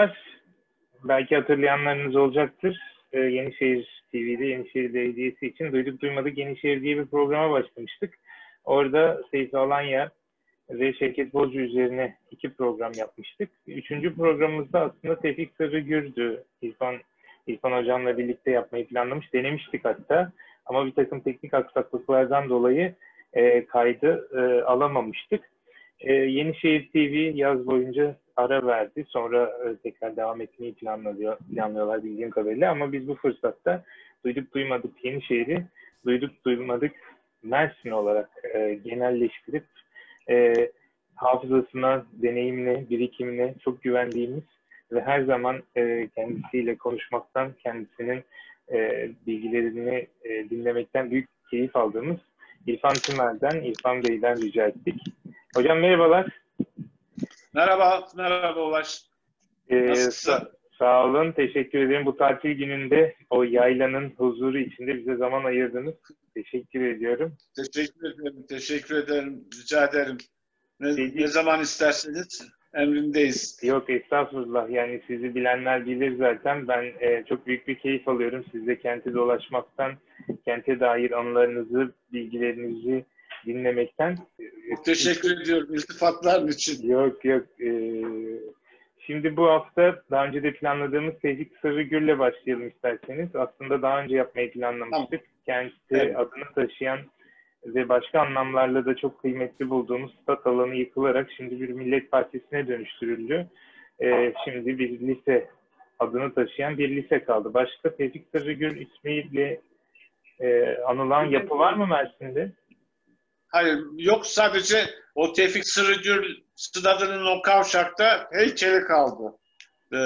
merhabalar. Belki hatırlayanlarınız olacaktır. Ee, Yenişehir TV'de Yenişehir Belediyesi için Duyduk Duymadık Yenişehir diye bir programa başlamıştık. Orada Seyfi Alanya ve Şevket Bozcu üzerine iki program yapmıştık. Üçüncü programımızda aslında Tevfik Sarıgür'dü. İrfan, İrfan Hocam'la birlikte yapmayı planlamış. Denemiştik hatta. Ama bir takım teknik aksaklıklardan dolayı e, kaydı e, alamamıştık. E, Yenişehir TV yaz boyunca ara verdi. Sonra e, tekrar devam etmeyi planlıyor, planlıyorlar bildiğim kadarıyla. Ama biz bu fırsatta duyduk duymadık Yenişehir'i, duyduk duymadık Mersin olarak e, genelleştirip e, hafızasına, deneyimine, birikimine çok güvendiğimiz ve her zaman e, kendisiyle konuşmaktan, kendisinin e, bilgilerini e, dinlemekten büyük keyif aldığımız İrfan Tümer'den, İrfan Bey'den rica ettik. Hocam merhabalar. Merhaba, merhaba Ulaş. Ee, Nasılsın? Sağ olun, teşekkür ederim. Bu tatil gününde o yaylanın huzuru içinde bize zaman ayırdınız. Teşekkür ediyorum. Teşekkür ederim, teşekkür ederim, rica ederim. Ne, ne zaman isterseniz emrindeyiz. Yok estağfurullah yani sizi bilenler bilir zaten. Ben e, çok büyük bir keyif alıyorum sizle kenti dolaşmaktan, kente dair anılarınızı, bilgilerinizi dinlemekten. Teşekkür ediyorum iltifatların için. Yok yok. Ee, şimdi bu hafta daha önce de planladığımız Tevfik Sarıgül'le başlayalım isterseniz. Aslında daha önce yapmayı planlamıştık. Tamam. Kendisi evet. adını taşıyan ve başka anlamlarla da çok kıymetli bulduğumuz stat alanı yıkılarak şimdi bir millet partisine dönüştürüldü. Ee, şimdi bir lise adını taşıyan bir lise kaldı. Başka Tevfik Sarıgül ismiyle e, anılan yapı var mı Mersin'de? Hayır yok sadece o Tevfik Sırıgül stadının o kavşakta heykeli kaldı. Ee,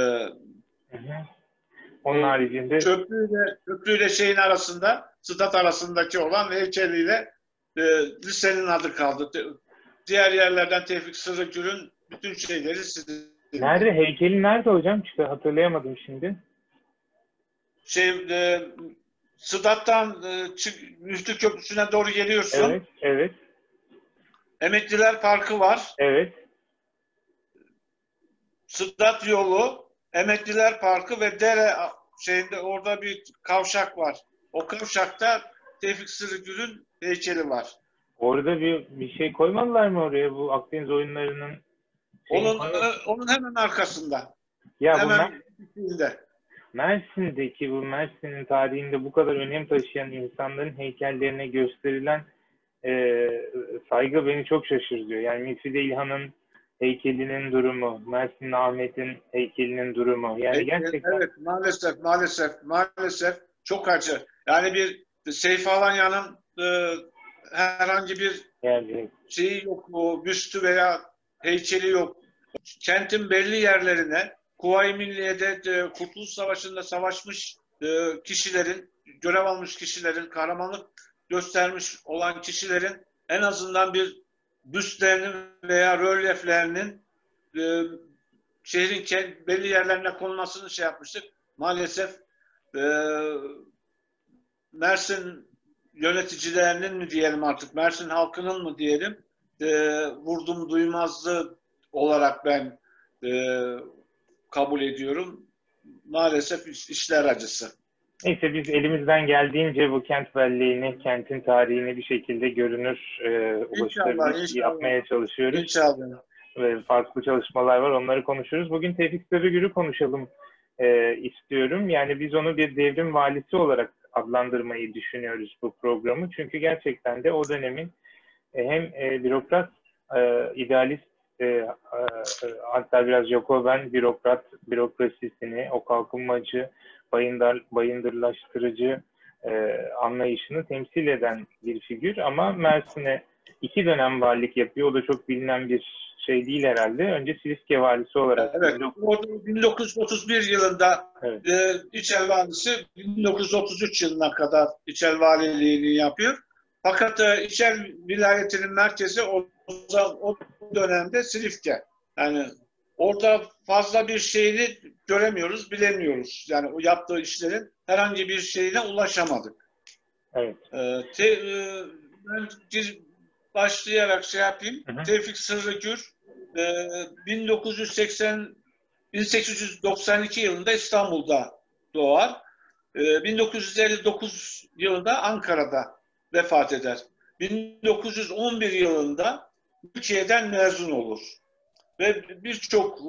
Onun haricinde köprüyle, köprüyle şeyin arasında stat arasındaki olan heykeliyle e, lisenin adı kaldı. Diğer yerlerden Tevfik Sırıgül'ün bütün şeyleri sildi. Nerede? Heykeli nerede hocam? Çünkü hatırlayamadım şimdi. Şey, e, Sıdat'tan e, çık, Müftü Köprüsü'ne doğru geliyorsun. Evet, evet. Emekliler Parkı var. Evet. Sıdat yolu, Emekliler Parkı ve dere şeyinde orada bir kavşak var. O kavşakta Tevfik Sırıgül'ün heykeli var. Orada bir bir şey koymadılar mı oraya bu Akdeniz oyunlarının? Onun onun hemen arkasında. Ya hemen bu Mersin'deki bu Mersin'in tarihinde bu kadar önem taşıyan insanların heykellerine gösterilen e, saygı beni çok şaşırtıyor. Yani Müfide İlhan'ın heykelinin durumu, Mersin Ahmet'in heykelinin durumu. Yani evet, gerçekten... Evet maalesef maalesef maalesef çok acı. Yani bir Seyfi Alanya'nın e, herhangi bir yani... şeyi yok, o büstü veya heykeli yok. Kentin belli yerlerine Kuvayi Milliye'de e, Kurtuluş Savaşı'nda savaşmış e, kişilerin, görev almış kişilerin, kahramanlık göstermiş olan kişilerin en azından bir büstlerinin veya rölyeflerinin e, şehrin belli yerlerine konulmasını şey yapmıştık. Maalesef e, Mersin yöneticilerinin mi diyelim artık, Mersin halkının mı diyelim, e, vurdum duymazlığı olarak ben e, kabul ediyorum. Maalesef işler acısı. Neyse biz elimizden geldiğince bu kent belleğini, kentin tarihini bir şekilde görünür, e, ulaşılabilir yapmaya çalışıyoruz. İnşallah. Ve farklı çalışmalar var, onları konuşuruz. Bugün Tevfik Sarıgül'ü konuşalım e, istiyorum. Yani biz onu bir devrim valisi olarak adlandırmayı düşünüyoruz bu programı. Çünkü gerçekten de o dönemin e, hem e, bürokrat, e, idealist, e, e, hatta biraz Jacoben bürokrat, bürokrasisini, o kalkınmacı, bayındır, bayındırlaştırıcı anlayışını temsil eden bir figür ama Mersin'e iki dönem valilik yapıyor. O da çok bilinen bir şey değil herhalde. Önce Silifke valisi olarak. Evet. 1931 yılında evet. e, İçel valisi 1933 yılına kadar İçel valiliğini yapıyor. Fakat e, İçel vilayetinin merkezi o, o dönemde Silifke. Yani orada fazla bir şeyini göremiyoruz, bilemiyoruz. Yani o yaptığı işlerin herhangi bir şeyine ulaşamadık. Evet. Ee, te, e, ben başlayarak şey yapayım. Hı hı. Tevfik Sırrıgür e, 1981 1892 yılında İstanbul'da doğar. 1959 yılında Ankara'da vefat eder. 1911 yılında Türkiye'den mezun olur. Ve birçok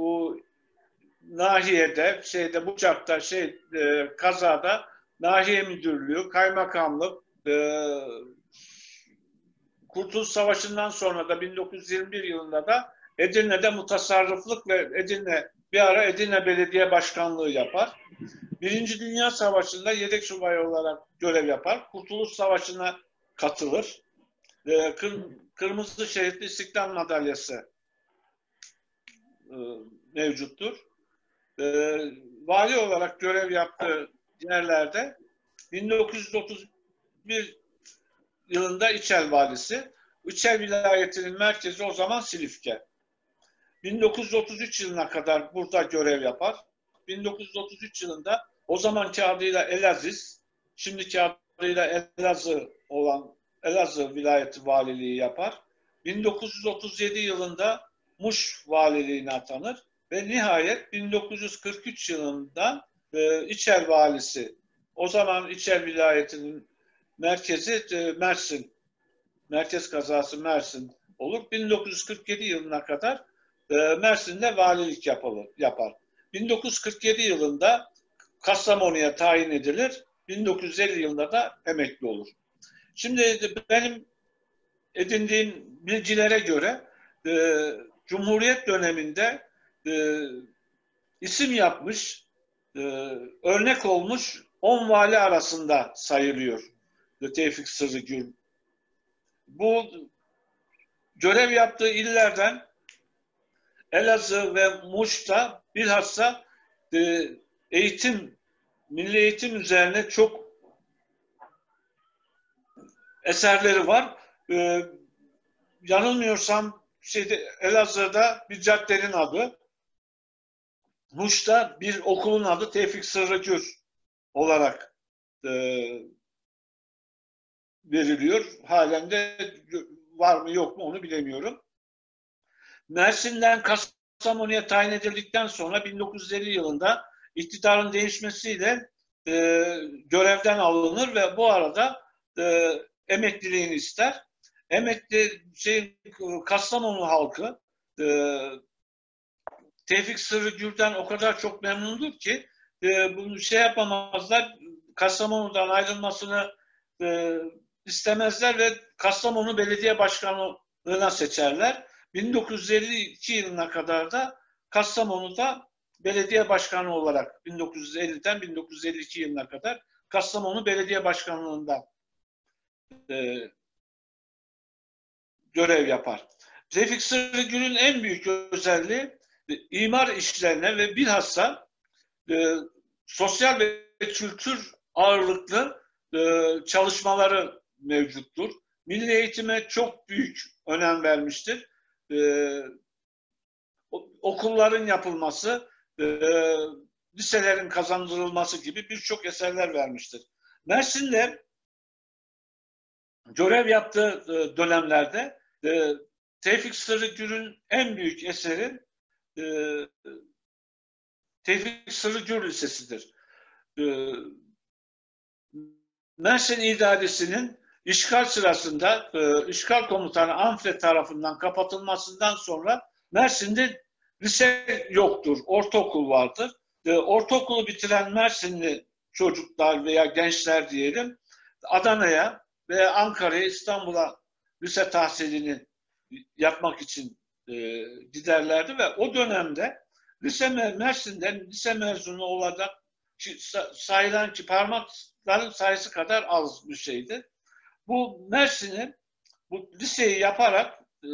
nahiyede, şeyde Bucak'ta, şey e, kazada nahiye müdürlüğü, kaymakamlık, e, Kurtuluş Savaşı'ndan sonra da 1921 yılında da Edirne'de mutasarrıflık ve Edirne bir ara Edirne Belediye Başkanlığı yapar. Birinci Dünya Savaşı'nda yedek subay olarak görev yapar. Kurtuluş Savaşı'na katılır. Ee, kır, Kırmızı Şehitli İstiklal Madalyası e, mevcuttur. Ee, vali olarak görev yaptığı yerlerde 1931 yılında İçel valisi. İçel vilayetinin merkezi o zaman Silifke. 1933 yılına kadar burada görev yapar. 1933 yılında o zamanki adıyla Elaziz, şimdiki adıyla Elazığ olan Elazığ vilayeti valiliği yapar. 1937 yılında Muş valiliğine atanır ve nihayet 1943 yılında e, İçer valisi, o zaman İçer vilayetinin merkezi e, Mersin, merkez kazası Mersin olur. 1947 yılına kadar Mersin'de valilik yapılır, yapar. 1947 yılında Kastamonu'ya tayin edilir. 1950 yılında da emekli olur. Şimdi benim edindiğim bilgilere göre e, Cumhuriyet döneminde e, isim yapmış, e, örnek olmuş 10 vali arasında sayılıyor Tevfik Sırrıgül. Bu görev yaptığı illerden Elazığ ve Muş'ta bilhassa e, eğitim, milli eğitim üzerine çok eserleri var. E, yanılmıyorsam şeyde Elazığ'da bir caddenin adı, Muş'ta bir okulun adı Tevfik Sırrıgür olarak e, veriliyor. Halen de var mı yok mu onu bilemiyorum. Mersin'den Kastamonu'ya tayin edildikten sonra 1950 yılında iktidarın değişmesiyle e, görevden alınır ve bu arada e, emekliliğini ister. Emekli şey, Kastamonu halkı e, Tevfik Sırrı Gür'den o kadar çok memnundur ki e, bunu şey yapamazlar. Kastamonu'dan ayrılmasını e, istemezler ve Kastamonu Belediye Başkanlığı'na seçerler. 1952 yılına kadar da Kastamonu'da belediye başkanı olarak 1950'den 1952 yılına kadar Kastamonu Belediye Başkanlığı'nda e, görev yapar. Tevfik Sırrıgül'ün en büyük özelliği e, imar işlerine ve bilhassa e, sosyal ve kültür ağırlıklı e, çalışmaları mevcuttur. Milli eğitime çok büyük önem vermiştir. E, okulların yapılması, e, liselerin kazandırılması gibi birçok eserler vermiştir. Mersin'de görev yaptığı e, dönemlerde e, Tevfik Sırrıgür'ün en büyük eseri e, Tevfik Sırrıgür Lisesi'dir. E, Mersin İdaresi'nin işgal sırasında e, işgal komutanı Amfre tarafından kapatılmasından sonra Mersin'de lise yoktur, ortaokul vardır. E, ortaokulu bitiren Mersinli çocuklar veya gençler diyelim Adana'ya ve Ankara'ya, İstanbul'a lise tahsilini yapmak için e, giderlerdi ve o dönemde lise Mersin'den lise mezunu olacak sayılan ki parmakların sayısı kadar az bir şeydi. Bu Mersin'i bu liseyi yaparak e,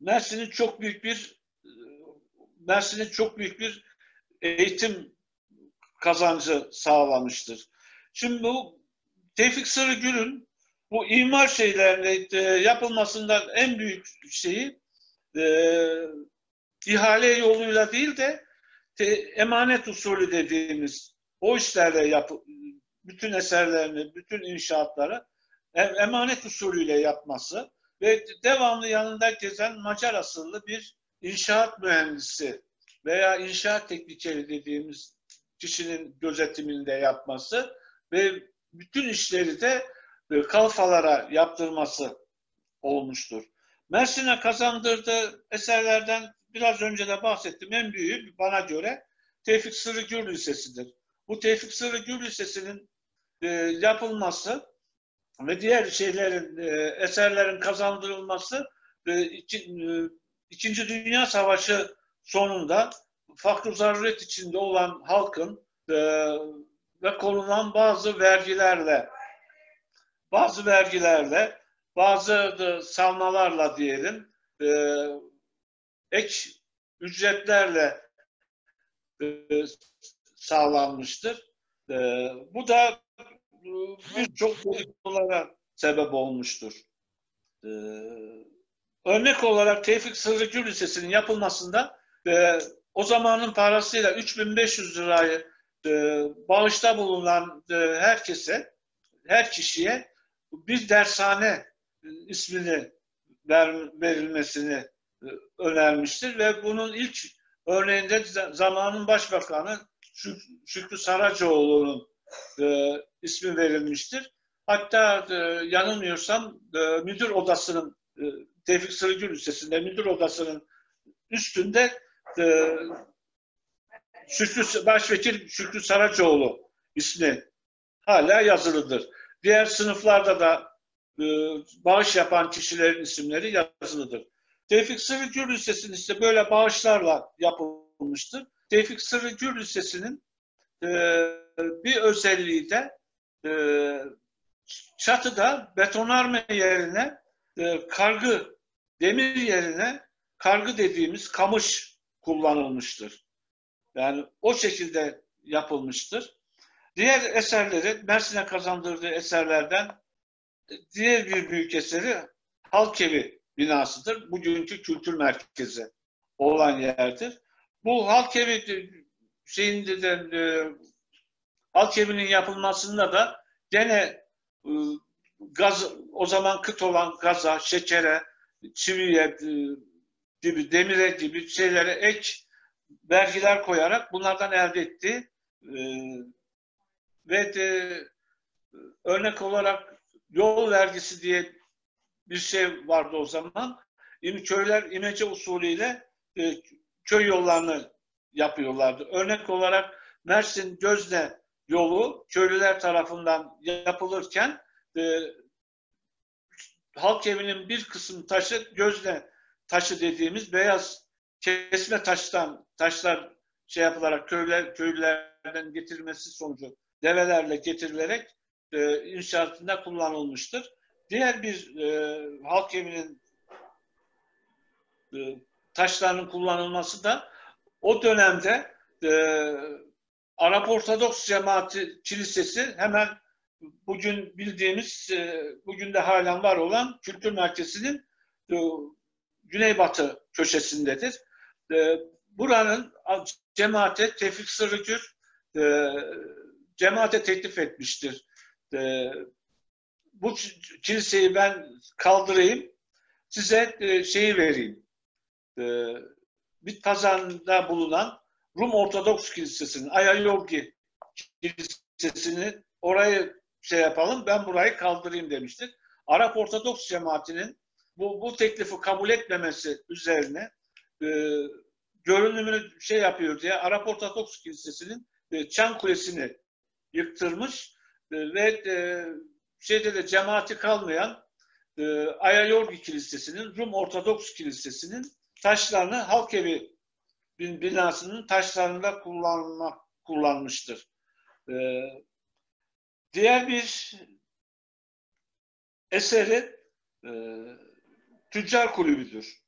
Mersin'in çok büyük bir e, Mersin'in çok büyük bir eğitim kazancı sağlamıştır. Şimdi bu Tevfik Sarıgül'ün bu imar şeylerine e, yapılmasından en büyük şeyi e, ihale yoluyla değil de te, emanet usulü dediğimiz o işlerle yap, bütün eserlerini, bütün inşaatları emanet usulüyle yapması ve devamlı yanında gezen Macar asıllı bir inşaat mühendisi veya inşaat teknikeri dediğimiz kişinin gözetiminde yapması ve bütün işleri de e, kalfalara yaptırması olmuştur. Mersin'e kazandırdığı eserlerden biraz önce de bahsettim. En büyüğü bana göre Tevfik Sırrı Gür Lisesi'dir. Bu Tevfik Sırrı Gür Lisesi'nin e, yapılması ve diğer şeylerin, e, eserlerin kazandırılması e, iki, İkinci Dünya Savaşı sonunda fakr zaruret içinde olan halkın e, ve konulan bazı vergilerle bazı vergilerle bazı salmalarla diyelim ek ücretlerle sağlanmıştır. E, bu da birçok konulara sebep olmuştur. E, örnek olarak Tevfik Sırrıcı Lisesi'nin yapılmasında e, o zamanın parasıyla 3500 lirayı e, bağışta bulunan e, herkese, her kişiye bir dershane e, ismini ver, verilmesini e, önermiştir ve bunun ilk örneğinde zamanın başbakanı Şükrü Saracoğlu'nun e, ismi verilmiştir. Hatta e, yanılmıyorsam e, müdür odasının e, Tevfik Sırıcı Lisesi'nde müdür odasının üstünde e, Şükrü, Başvekil Şükrü Saracoğlu ismi hala yazılıdır. Diğer sınıflarda da e, bağış yapan kişilerin isimleri yazılıdır. Tevfik Sırrı Gür Lisesi'nin ise böyle bağışlarla yapılmıştır. Tevfik Sırrı Gür Lisesi'nin e, bir özelliği de e, çatıda betonarme yerine e, kargı, demir yerine kargı dediğimiz kamış kullanılmıştır. Yani o şekilde yapılmıştır. Diğer eserleri, Mersin'e kazandırdığı eserlerden diğer bir büyük eseri Halkevi binasıdır. Bugünkü kültür merkezi olan yerdir. Bu Halkevi şeyinde de e, Halkevi'nin yapılmasında da gene e, gaz o zaman kıt olan gaza, şekere, çiviye e, gibi, demire gibi şeylere ek vergiler koyarak bunlardan elde etti. E, ve de, örnek olarak yol vergisi diye bir şey vardı o zaman. Köyler imece usulüyle e, köy yollarını yapıyorlardı. Örnek olarak Mersin Gözne yolu köylüler tarafından yapılırken e, halk evinin bir kısım taşı Gözne taşı dediğimiz beyaz kesme taştan taşlar şey yapılarak köyler köylülerden getirilmesi sonucu develerle getirilerek e, inşaatında kullanılmıştır. Diğer bir e, halk evinin e, taşlarının kullanılması da o dönemde e, Arap Ortodoks Cemaati Kilisesi hemen bugün bildiğimiz, e, bugün de halen var olan kültür merkezinin e, güneybatı köşesindedir. E, buranın cemaate Tevfik Sırrıgür e, cemaate teklif etmiştir. E, bu kiliseyi ben kaldırayım, size e, şeyi vereyim. E, Bit pazarında bulunan Rum Ortodoks Kilisesi'nin, Ayayorgi Kilisesi'ni orayı şey yapalım, ben burayı kaldırayım demiştir. Arap Ortodoks cemaatinin bu, bu teklifi kabul etmemesi üzerine e, görünümünü şey yapıyor diye Arap Ortodoks Kilisesi'nin e, Çan Kulesi'ni yıktırmış e, ve e, şeyde de cemaati kalmayan e, Ayayorgi Kilisesi'nin, Rum Ortodoks Kilisesi'nin taşlarını halk evi binasının taşlarında kullanmak kullanmıştır. E, diğer bir eseri e, Tüccar Kulübü'dür.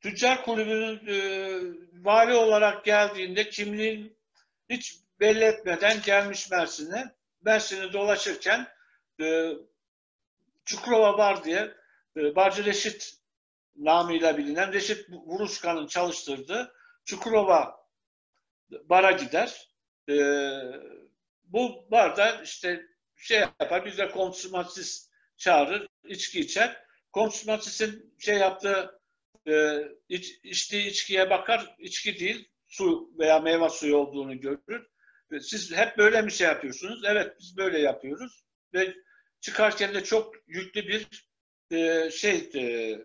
Tüccar Kulübü'nün e, vali olarak geldiğinde kimliğin hiç belli etmeden gelmiş Mersin'e. Mersin'i dolaşırken e, Çukurova var diye e, Barcı Reşit namıyla bilinen Reşit Vuruşkan'ın çalıştırdığı Çukurova bara gider. E, bu barda işte şey yapar, bir de konsumatist çağırır, içki içer. Konsumatistin şey yaptığı e, iç, içtiği içkiye bakar, içki değil, su veya meyve suyu olduğunu görür. Siz hep böyle mi şey yapıyorsunuz? Evet, biz böyle yapıyoruz. Ve çıkarken de çok yüklü bir e, şey e,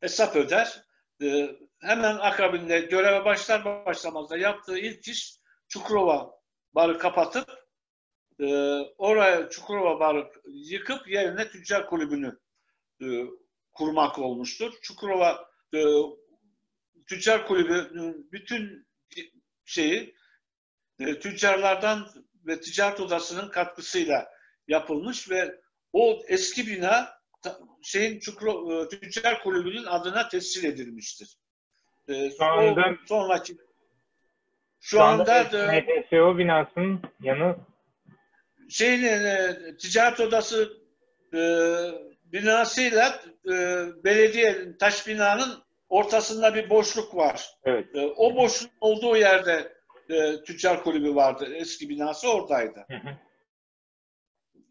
hesap öder. E, hemen akabinde göreve başlar başlamaz da yaptığı ilk iş Çukurova barı kapatıp e, oraya Çukurova barı yıkıp yerine tüccar kulübünü e, kurmak olmuştur. Çukurova e, tüccar kulübünün bütün şeyi e, tüccarlardan ve ticaret odasının katkısıyla yapılmış ve o eski bina şeyin Çukro, e, Tüccar Kulübü'nün adına tescil edilmiştir. E, şu anda o sonraki şu, şu anda, anda binasının yanı şeyin e, ticaret odası e, binasıyla e, belediye taş binanın ortasında bir boşluk var. Evet. E, o boşluk olduğu yerde e, tüccar kulübü vardı. Eski binası oradaydı. Hı hı.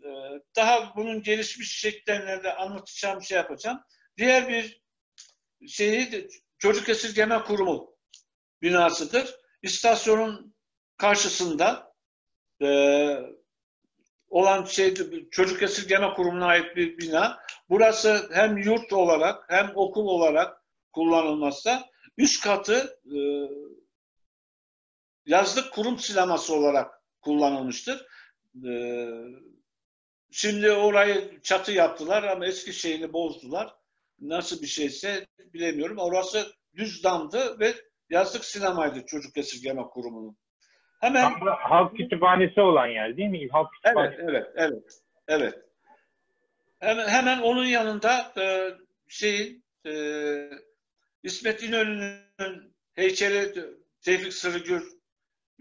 E, daha bunun gelişmiş şekillerini de anlatacağım, şey yapacağım. Diğer bir şeyi de, çocuk esirgeme kurumu binasıdır. İstasyonun karşısında e, olan şey çocuk esirgeme kurumuna ait bir bina. Burası hem yurt olarak hem okul olarak kullanılmazsa üst katı e, yazlık kurum sineması olarak kullanılmıştır. E, şimdi orayı çatı yaptılar ama eski şeyini bozdular. Nasıl bir şeyse bilemiyorum. Orası düz damdı ve yazlık sinemaydı çocuk esirgeme kurumunun. Hemen halk kütüphanesi olan yer değil mi? Halk kütüphanesi. Evet, evet, evet. Evet. Hemen, hemen onun yanında e, şeyin e, İsmet İnönü'nün heykeli Tevfik Sırıgür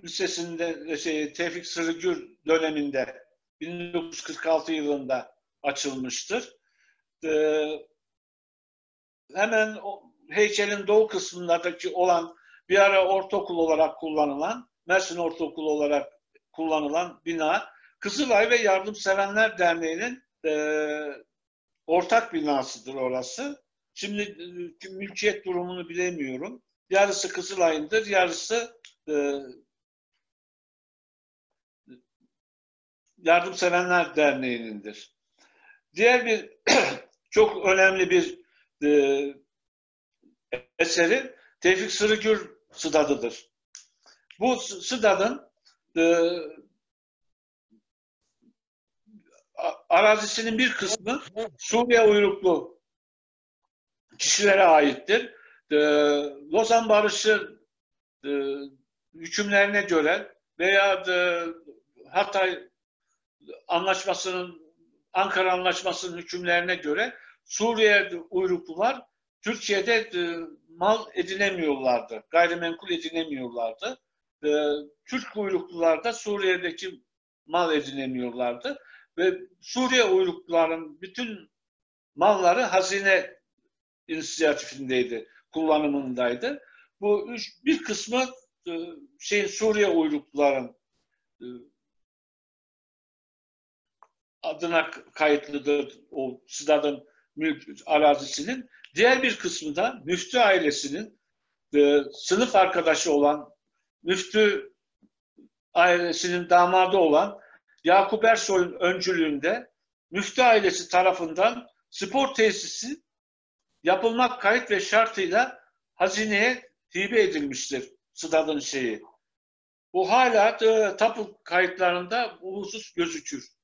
Lisesi'nde şey, Tevfik Sırıgür döneminde 1946 yılında açılmıştır. E, hemen heykelin doğu kısmındaki olan bir ara ortaokul olarak kullanılan Mersin Ortaokulu olarak kullanılan bina Kızılay ve Yardımsevenler Derneği'nin e, ortak binasıdır orası. Şimdi e, mülkiyet durumunu bilemiyorum. Yarısı Kızılay'ındır, yarısı e, Yardımsevenler Derneği'nindir. Diğer bir çok önemli bir e, eseri Tevfik Sırıgür Sıdadı'dır. Bu Sıdad'ın e, arazisinin bir kısmı Suriye uyruklu kişilere aittir. E, Lozan Barışı e, hükümlerine göre veya de, Hatay Anlaşması'nın Ankara Anlaşması'nın hükümlerine göre Suriye uyruklular Türkiye'de e, mal edinemiyorlardı. Gayrimenkul edinemiyorlardı e, Türk uyruklular da Suriye'deki mal edinemiyorlardı. Ve Suriye uyrukluların bütün malları hazine inisiyatifindeydi, kullanımındaydı. Bu üç, bir kısmı şeyin Suriye uyrukluların adına kayıtlıdır o Sıdad'ın mülk arazisinin. Diğer bir kısmı da müftü ailesinin e, sınıf arkadaşı olan müftü ailesinin damadı olan Yakup Ersoy'un öncülüğünde müftü ailesi tarafından spor tesisi yapılmak kayıt ve şartıyla hazineye hibe edilmiştir stadın şeyi. Bu hala e, tapu kayıtlarında bu husus gözükür.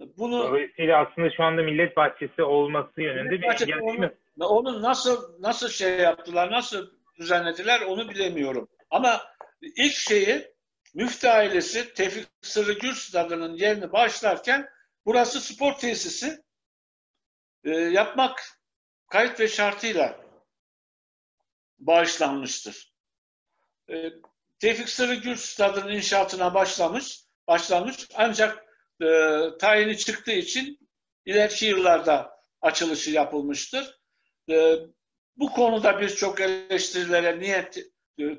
Bunu Dolayısıyla aslında şu anda millet bahçesi olması yönünde bir. Onu, onu nasıl nasıl şey yaptılar, nasıl düzenlediler onu bilemiyorum. Ama ilk şeyi müftü ailesi Tevfik Sırrı Gürs adının yerini başlarken burası spor tesisi e, yapmak kayıt ve şartıyla bağışlanmıştır. E, Tevfik Sırrı Gürs stadının inşaatına başlamış, başlanmış ancak e, tayini çıktığı için ileriki yıllarda açılışı yapılmıştır. E, bu konuda birçok eleştirilere niyet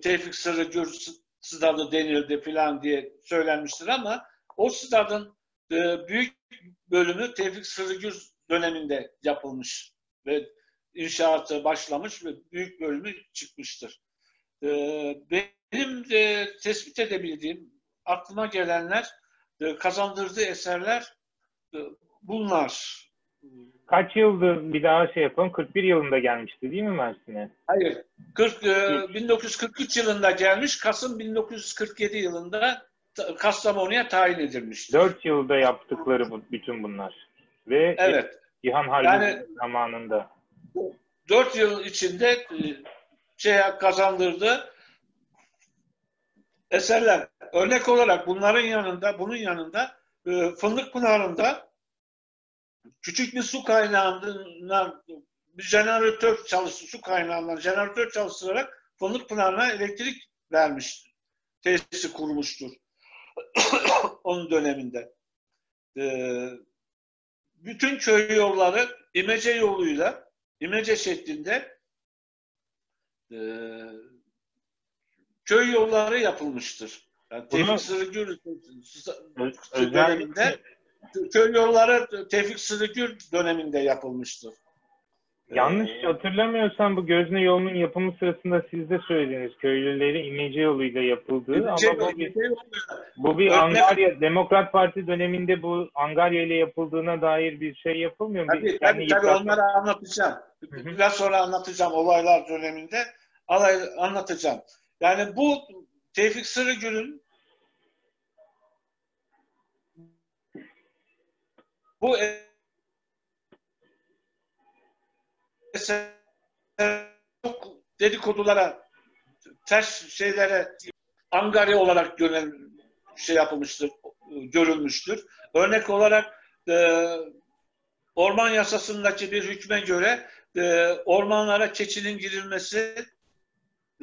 Tevfik Sırrı Gür stadı denildi falan diye söylenmiştir ama o stadın e, büyük bölümü Tevfik Sırrı Gür döneminde yapılmış ve inşaatı başlamış ve büyük bölümü çıkmıştır. E, benim de tespit edebildiğim aklıma gelenler e, kazandırdığı eserler e, bunlar. Kaç yıldır bir daha şey yapalım? 41 yılında gelmişti değil mi Mersin'e? Hayır. 40, e, 1943 yılında gelmiş. Kasım 1947 yılında Kastamonu'ya tayin edilmiştir. 4 yılda yaptıkları bu, bütün bunlar. Ve evet. İhan Harbi yani, zamanında. 4 yıl içinde e, şey kazandırdı eserler. Örnek olarak bunların yanında, bunun yanında e, Fındık Pınarı'nda küçük bir su kaynağından bir jeneratör çalıştı, su kaynağından jeneratör çalıştırarak Fındık Pınarı'na elektrik vermiş, tesisi kurmuştur. Onun döneminde. Ee, bütün köy yolları imece yoluyla, imece şeklinde e, köy yolları yapılmıştır. Yani Tevfik Sırıgül döneminde köy yolları Tevfik Sırıgül döneminde yapılmıştır. Yanlış ee, hatırlamıyorsam bu Gözne yolunun yapımı sırasında siz de söylediğiniz köylüleri imece yoluyla yapıldığı imece ama bu bir, bu bir Angarya Demokrat Parti döneminde bu Angarya ile yapıldığına dair bir şey yapılmıyor mu? Tabii, tabii, tabii onları anlatacağım. Biraz sonra anlatacağım olaylar döneminde anlatacağım. Yani bu Tevfik Sırıgül'ün bu çok dedikodulara, ters şeylere Angarya olarak gören şey yapılmıştır, görülmüştür. Örnek olarak e, orman yasasındaki bir hükme göre e, ormanlara keçinin girilmesi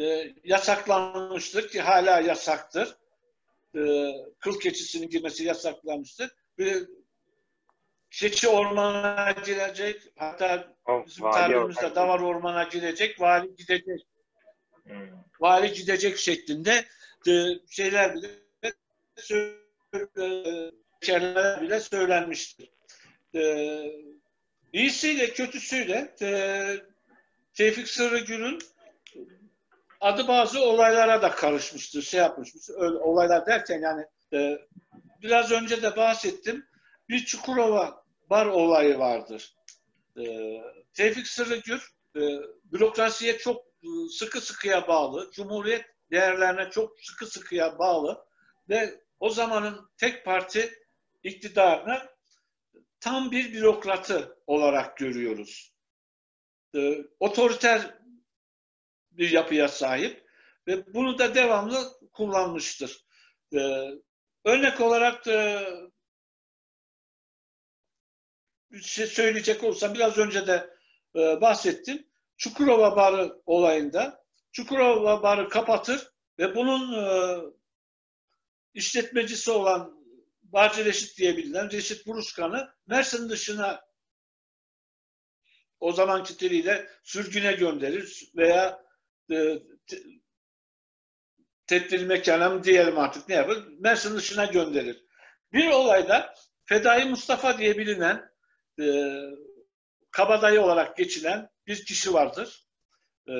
e, yasaklanmıştır ki hala yasaktır. E, kıl keçisinin girmesi yasaklanmıştır. Bir keçi ormana girecek, hatta oh, bizim tabirimizde davar ormana girecek, vali gidecek. Hmm. Vali gidecek şeklinde e, şeyler bile şeyler bile söylenmiştir. E, iyisiyle kötüsüyle e, Tevfik Sırrıgül'ün adı bazı olaylara da karışmıştır, şey yapmıştır. Öyle, olaylar derken yani e, biraz önce de bahsettim. Bir Çukurova bar olayı vardır. E, Tevfik Sırrıgür e, bürokrasiye çok e, sıkı sıkıya bağlı, cumhuriyet değerlerine çok sıkı sıkıya bağlı ve o zamanın tek parti iktidarını tam bir bürokratı olarak görüyoruz. E, otoriter bir yapıya sahip ve bunu da devamlı kullanmıştır. Ee, örnek olarak bir şey söyleyecek olsam biraz önce de e, bahsettim. Çukurova Barı olayında Çukurova Barı kapatır ve bunun e, işletmecisi olan Barcı Reşit diye bilinen Reşit Buruskan'ı Mersin dışına o zamanki diliyle sürgüne gönderir veya e, tedbir mekanım diyelim artık ne yapar? Mersin dışına gönderir. Bir olayda Fedai Mustafa diye bilinen e, kabadayı olarak geçilen bir kişi vardır. E,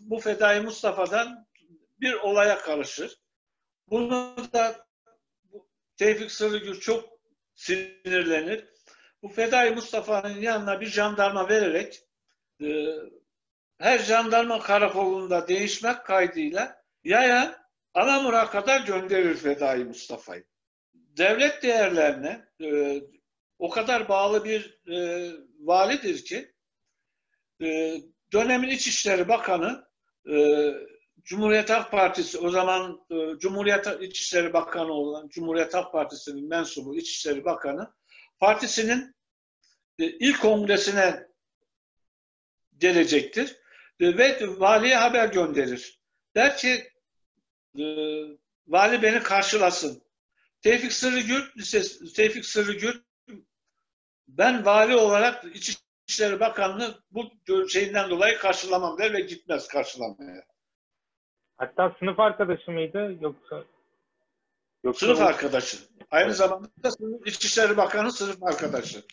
bu Fedai Mustafa'dan bir olaya karışır. Bunu da Tevfik Sırrıgül çok sinirlenir. Bu Fedai Mustafa'nın yanına bir jandarma vererek e, her jandarma karakolunda değişmek kaydıyla yaya Anamur'a kadar gönderir Fedai Mustafa'yı. Devlet değerlerine e, o kadar bağlı bir e, validir ki e, dönemin İçişleri Bakanı e, Cumhuriyet Halk Partisi o zaman e, Cumhuriyet İçişleri Bakanı olan Cumhuriyet Halk Partisi'nin mensubu İçişleri Bakanı partisinin e, ilk kongresine gelecektir ve valiye haber gönderir. Der ki e, vali beni karşılasın. Tevfik Sırrıgül, Tevfik Sırrıgül ben vali olarak İçişleri Bakanlığı bu şeyinden dolayı karşılamam der ve gitmez karşılamaya. Hatta sınıf arkadaşı mıydı yoksa? yoksa sınıf arkadaşı. Aynı evet. zamanda İçişleri Bakanı sınıf arkadaşı.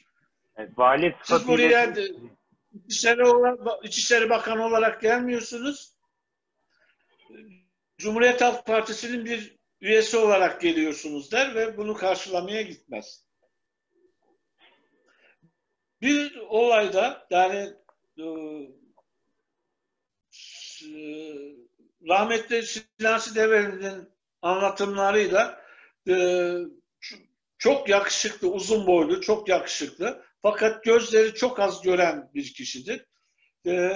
Evet, vali Siz buraya İçişleri, olarak, İçişleri Bakanı olarak gelmiyorsunuz. Cumhuriyet Halk Partisi'nin bir üyesi olarak geliyorsunuz der ve bunu karşılamaya gitmez. Bir olayda yani e, rahmetli Sinasi Develi'nin anlatımlarıyla e, çok yakışıklı, uzun boylu, çok yakışıklı fakat gözleri çok az gören bir kişidir. E,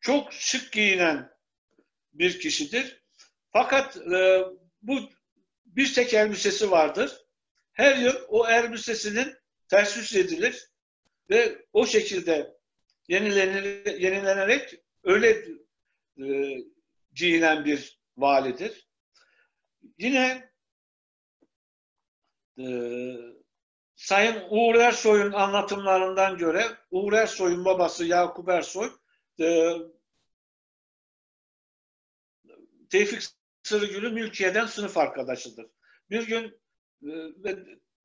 çok şık giyinen bir kişidir. Fakat e, bu bir tek elbisesi vardır. Her yıl o elbisesinin ters edilir ve o şekilde yenilenir, yenilenerek öyle e, giyinen bir validir. Yine e, Sayın Uğur Ersoy'un anlatımlarından göre Uğur Ersoy'un babası Yakup Ersoy e, Tevfik Sırıgül'ü mülkiyeden sınıf arkadaşıdır. Bir gün e,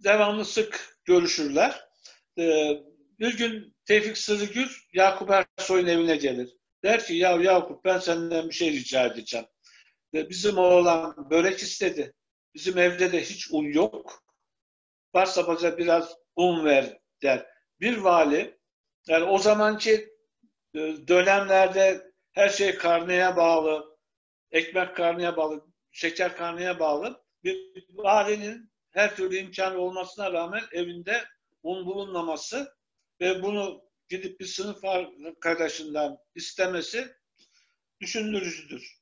devamlı sık görüşürler. E, bir gün Tevfik Sırıgül Yakup Ersoy'un evine gelir. Der ki ya Yakup ben senden bir şey rica edeceğim. Ve bizim oğlan börek istedi. Bizim evde de hiç un yok. Varsa bize biraz un ver der. Bir vali yani o zamanki e, dönemlerde her şey karneye bağlı, ekmek karneye bağlı, şeker karneye bağlı. Bir valinin her türlü imkanı olmasına rağmen evinde un bulunmaması ve bunu gidip bir sınıf arkadaşından istemesi düşündürücüdür.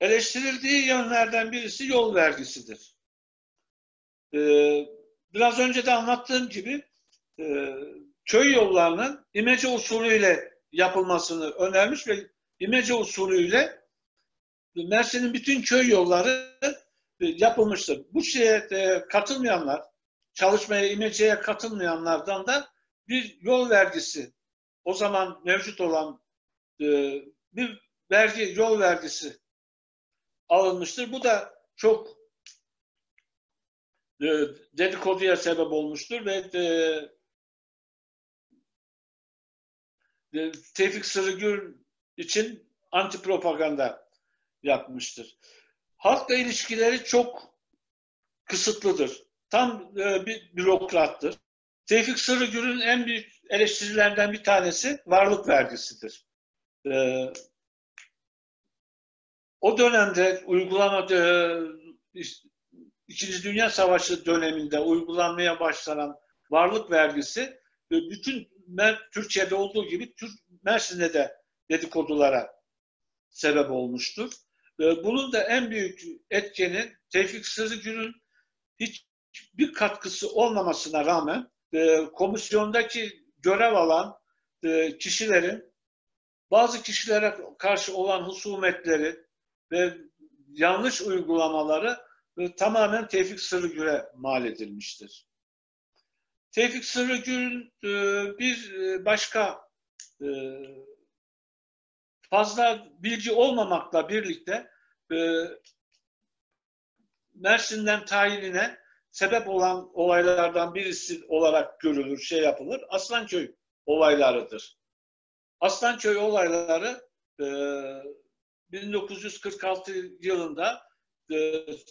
Eleştirildiği yönlerden birisi yol vergisidir. Ee, biraz önce de anlattığım gibi e, köy yollarının imece usulüyle yapılmasını önermiş ve imece usulüyle Mersin'in bütün köy yolları e, yapılmıştır. Bu şeye katılmayanlar çalışmaya, imeceye katılmayanlardan da bir yol vergisi, o zaman mevcut olan e, bir vergi, yol vergisi alınmıştır. Bu da çok dedikoduya sebep olmuştur ve e, e, Tevfik Sırıgül için anti propaganda yapmıştır. Halkla ilişkileri çok kısıtlıdır tam e, bir bürokrattır. Tevfik Sırrıgül'ün en büyük eleştirilerinden bir tanesi varlık vergisidir. E, o dönemde uygulamadığı İkinci Dünya Savaşı döneminde uygulanmaya başlanan varlık vergisi e, bütün Türkiye'de olduğu gibi Mersin'de de dedikodulara sebep olmuştur. E, bunun da en büyük etkeni Tevfik Sırrıgül'ün hiç bir katkısı olmamasına rağmen e, komisyondaki görev alan kişilerin bazı kişilere karşı olan husumetleri ve yanlış uygulamaları tamamen Tevfik Sırrıgül'e mal edilmiştir. Tevfik Sırrıgül'ün e, bir e, başka e, fazla bilgi olmamakla birlikte e, Mersin'den tayinine sebep olan olaylardan birisi olarak görülür, şey yapılır. Aslanköy olaylarıdır. Aslanköy olayları e, 1946 yılında e,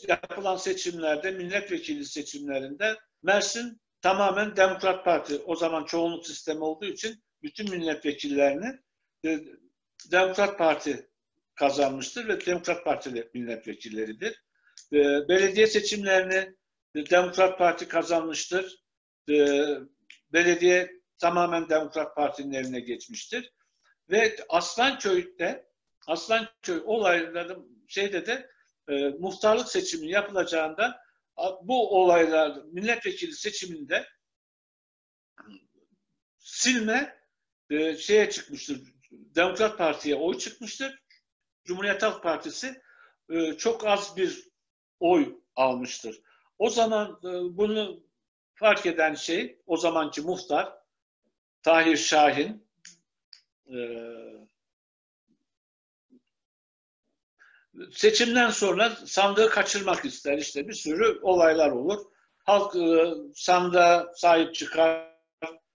yapılan seçimlerde, milletvekili seçimlerinde Mersin tamamen Demokrat Parti, o zaman çoğunluk sistemi olduğu için bütün milletvekillerini e, Demokrat Parti kazanmıştır ve Demokrat Partili milletvekilleridir. E, belediye seçimlerini Demokrat Parti kazanmıştır. Belediye tamamen Demokrat Parti'nin eline geçmiştir. Ve Aslanköy'de Aslanköy olayları şeyde de e, muhtarlık seçimi yapılacağında bu olaylar milletvekili seçiminde silme e, şeye çıkmıştır. Demokrat Parti'ye oy çıkmıştır. Cumhuriyet Halk Partisi e, çok az bir oy almıştır. O zaman e, bunu fark eden şey o zamanki muhtar Tahir Şahin e, seçimden sonra sandığı kaçırmak ister. İşte bir sürü olaylar olur. Halk e, sandığa sahip çıkar.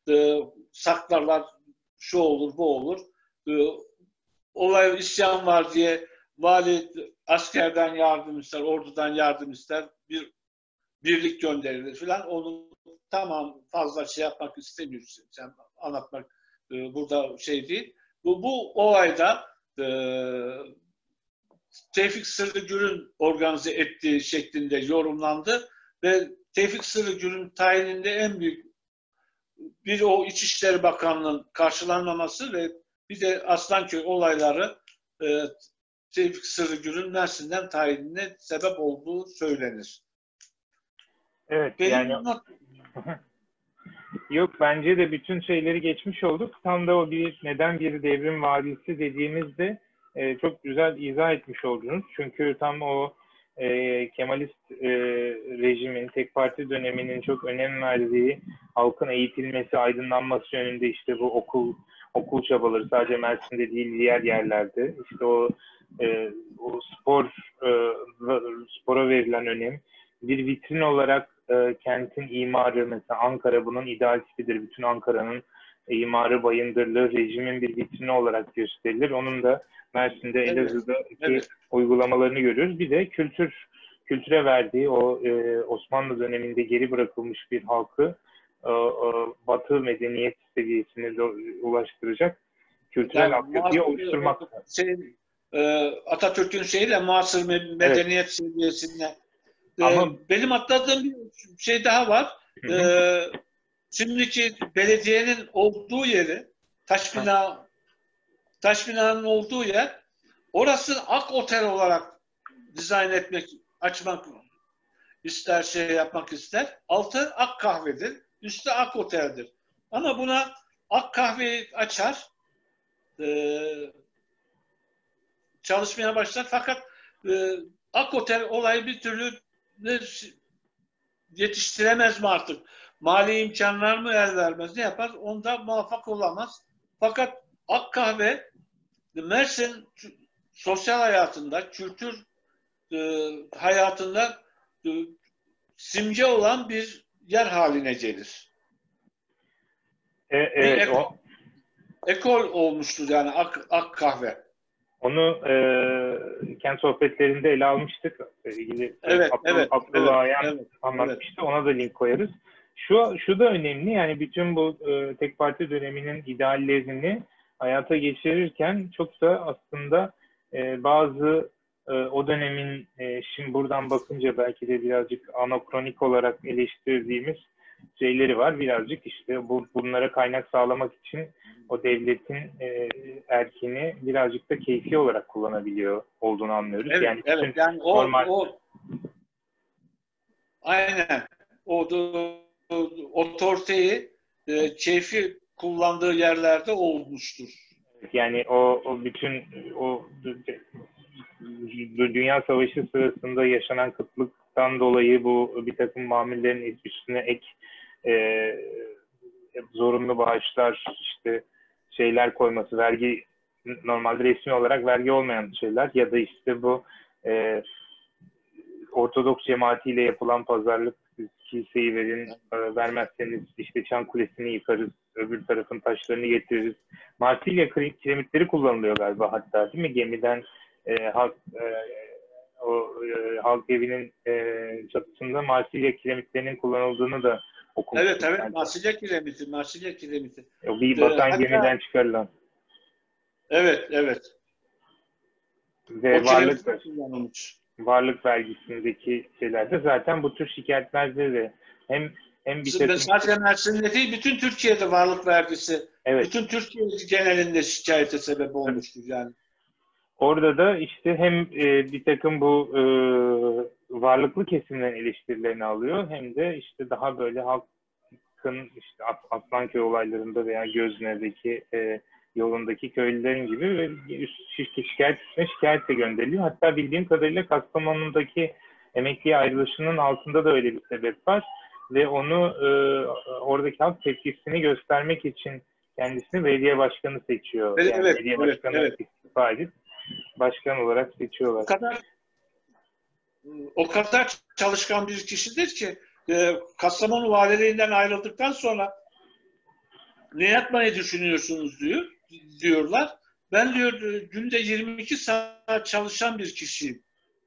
e, saklarlar, şu olur, bu olur. E, olay isyan var diye vali askerden yardım ister, ordudan yardım ister, bir birlik gönderilir filan. Onu tamam fazla şey yapmak istemiyorsun. Sen anlatmak e, burada şey değil. Bu, bu olayda Tevfik Sırrı Gür'ün organize ettiği şeklinde yorumlandı ve Tevfik Sırrı Gür'ün tayininde en büyük bir o İçişleri Bakanlığı'nın karşılanmaması ve bir de Aslanköy olayları e, Tevfik Sırrı Gür'ün Mersin'den tayinine sebep olduğu söylenir. Evet Benim yani Yok bence de bütün şeyleri geçmiş olduk. Tam da o bir neden bir devrim vadisi dediğimizde e, çok güzel izah etmiş oldunuz. Çünkü tam o e, Kemalist e, rejimin, tek parti döneminin çok önem verdiği halkın eğitilmesi, aydınlanması yönünde işte bu okul okul çabaları sadece Mersin'de değil diğer yerlerde işte o, e, o spor e, spora verilen önem bir vitrin olarak e, kentin imarı mesela Ankara bunun ideal tipidir. Bütün Ankara'nın imarı bayındırlığı rejimin bir vitrini olarak gösterilir. Onun da Mersin'de, evet. Elazığ'daki evet. uygulamalarını görüyoruz. Bir de kültür kültüre verdiği o e, Osmanlı döneminde geri bırakılmış bir halkı e, e, Batı medeniyet seviyesine ulaştıracak kültürel yani, altyapıyı oluşturmak. Şey, e, Atatürk'ün şeyi de muasır medeniyet evet. seviyesine. E, Ama, benim atladığım bir şey daha var. Hı hı. E, şimdiki belediyenin olduğu yeri taş bina taş binanın olduğu yer orası Ak Otel olarak dizayn etmek, açmak ister şey yapmak ister. Altı Ak Kahvedir. Üstü Ak Otel'dir. Ama buna Ak Kahveyi açar e, çalışmaya başlar. Fakat e, Ak Otel olayı bir türlü yetiştiremez mi artık? Mali imkanlar mı el vermez? Ne yapar? Onda muvaffak olamaz. Fakat Ak Kahve Mersin sosyal hayatında, kültür e, hayatında e, simge olan bir yer haline gelir. E, evet, ekol, o... ekol olmuştur yani ak, ak kahve. Onu e, kent sohbetlerinde ele almıştık. İlgili evet, Abdullah, evet, Abdullah evet, evet, anlatmıştı. Evet. Ona da link koyarız. Şu, şu da önemli yani bütün bu e, tek parti döneminin ideallerini hayata geçirirken çok da aslında e, bazı e, o dönemin e, şimdi buradan bakınca belki de birazcık anokronik olarak eleştirdiğimiz şeyleri var. Birazcık işte bu bunlara kaynak sağlamak için o devletin e, erkini birazcık da keyfi olarak kullanabiliyor olduğunu anlıyoruz. Evet, yani, evet. yani o, normal... o aynen o, otoriteyi e, keyfi kullandığı yerlerde olmuştur. Yani o, o bütün o Dünya Savaşı sırasında yaşanan kıtlıktan dolayı bu bir takım mamullerin üstüne ek e, zorunlu bağışlar işte şeyler koyması, vergi normalde resmi olarak vergi olmayan şeyler ya da işte bu e, Ortodoks cemaatiyle yapılan pazarlık kiliseyi verin, e, vermezseniz işte Çan Kulesi'ni yıkarız, öbür tarafın taşlarını getiririz. Marsilya kiremitleri kullanılıyor galiba hatta değil mi? Gemiden e, halk, e, o e, halk evinin e, çatısında Marsilya kiremitlerinin kullanıldığını da okumuştum. Evet evet Marsilya kiremiti, Marsilya kiremiti. O bir batan ee, gemiden çıkarılan. Evet evet. Ve o varlık kullanılmış varlık vergisindeki şeylerde zaten bu tür şikayetlerde de hem hem bir takım... Sadece Mersin'de değil, bütün Türkiye'de varlık vergisi, evet. bütün Türkiye genelinde şikayete sebep olmuştur yani. Orada da işte hem e, bir takım bu e, varlıklı kesimlerin eleştirilerini alıyor hem de işte daha böyle halkın işte Aslanköy olaylarında veya Gözne'deki e, yolundaki köylülerin gibi ve şikayet üstüne şikayet de gönderiliyor. Hatta bildiğim kadarıyla Kastamonu'daki emekli ayrılışının altında da öyle bir sebep var. Ve onu e, oradaki halk tepkisini göstermek için kendisini belediye başkanı seçiyor. Evet, yani evet, belediye evet, başkanı evet. istifa edip başkan olarak seçiyorlar. O kadar o kadar çalışkan bir kişidir ki e, Kastamonu valiliğinden ayrıldıktan sonra ne yapmayı düşünüyorsunuz diyor diyorlar. Ben diyor günde 22 saat çalışan bir kişiyim.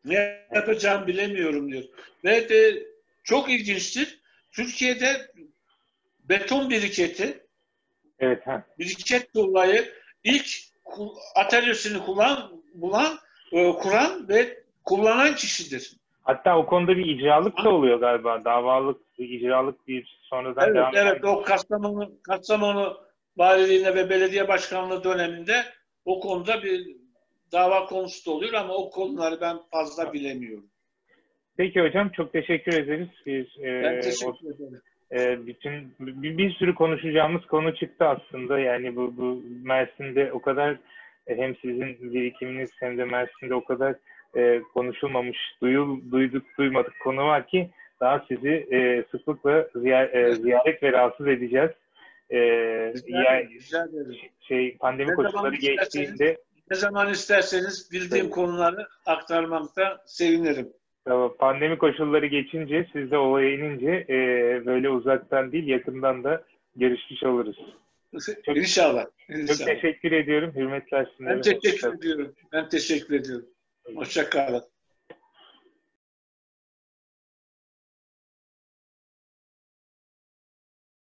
Ne yapacağımı bilemiyorum diyor. Ve de çok ilginçtir. Türkiye'de beton biriketi Evet. Ha. biriket dolayı ilk atölyesini kullan, bulan, e, kuran ve kullanan kişidir. Hatta o konuda bir icralık da oluyor galiba. Davalık, icralık bir sonradan Evet, devam evet o Kastamonu, Kastamonu valiliğine ve belediye başkanlığı döneminde o konuda bir dava konusu da oluyor ama o konuları ben fazla bilemiyorum. Peki hocam çok teşekkür ederiz. Biz e, Ben o- teşekkür ederim. e, bütün bir, bir sürü konuşacağımız konu çıktı aslında. Yani bu, bu Mersin'de o kadar e, hem sizin birikiminiz hem de Mersin'de o kadar e, konuşulmamış, duyul, duyduk, duymadık konu var ki daha sizi e, sıklıkla ziyaret, e, ziyaret ve rahatsız edeceğiz. E, Rica ya, ederim, rica ederim. şey pandemi Ne koşulları geçtiğinde Ne zaman isterseniz bildiğim Evet. konuları aktarmakta sevinirim. Tamam. Pandemi koşulları geçince, siz de olaya inince e, böyle uzaktan değil yakından da görüşmüş oluruz. Çok- İnşallah. Çok inşallah. teşekkür ediyorum. Hürmetler Ben sunarım. teşekkür ediyorum. Ben teşekkür ediyorum. Hoşça kalın.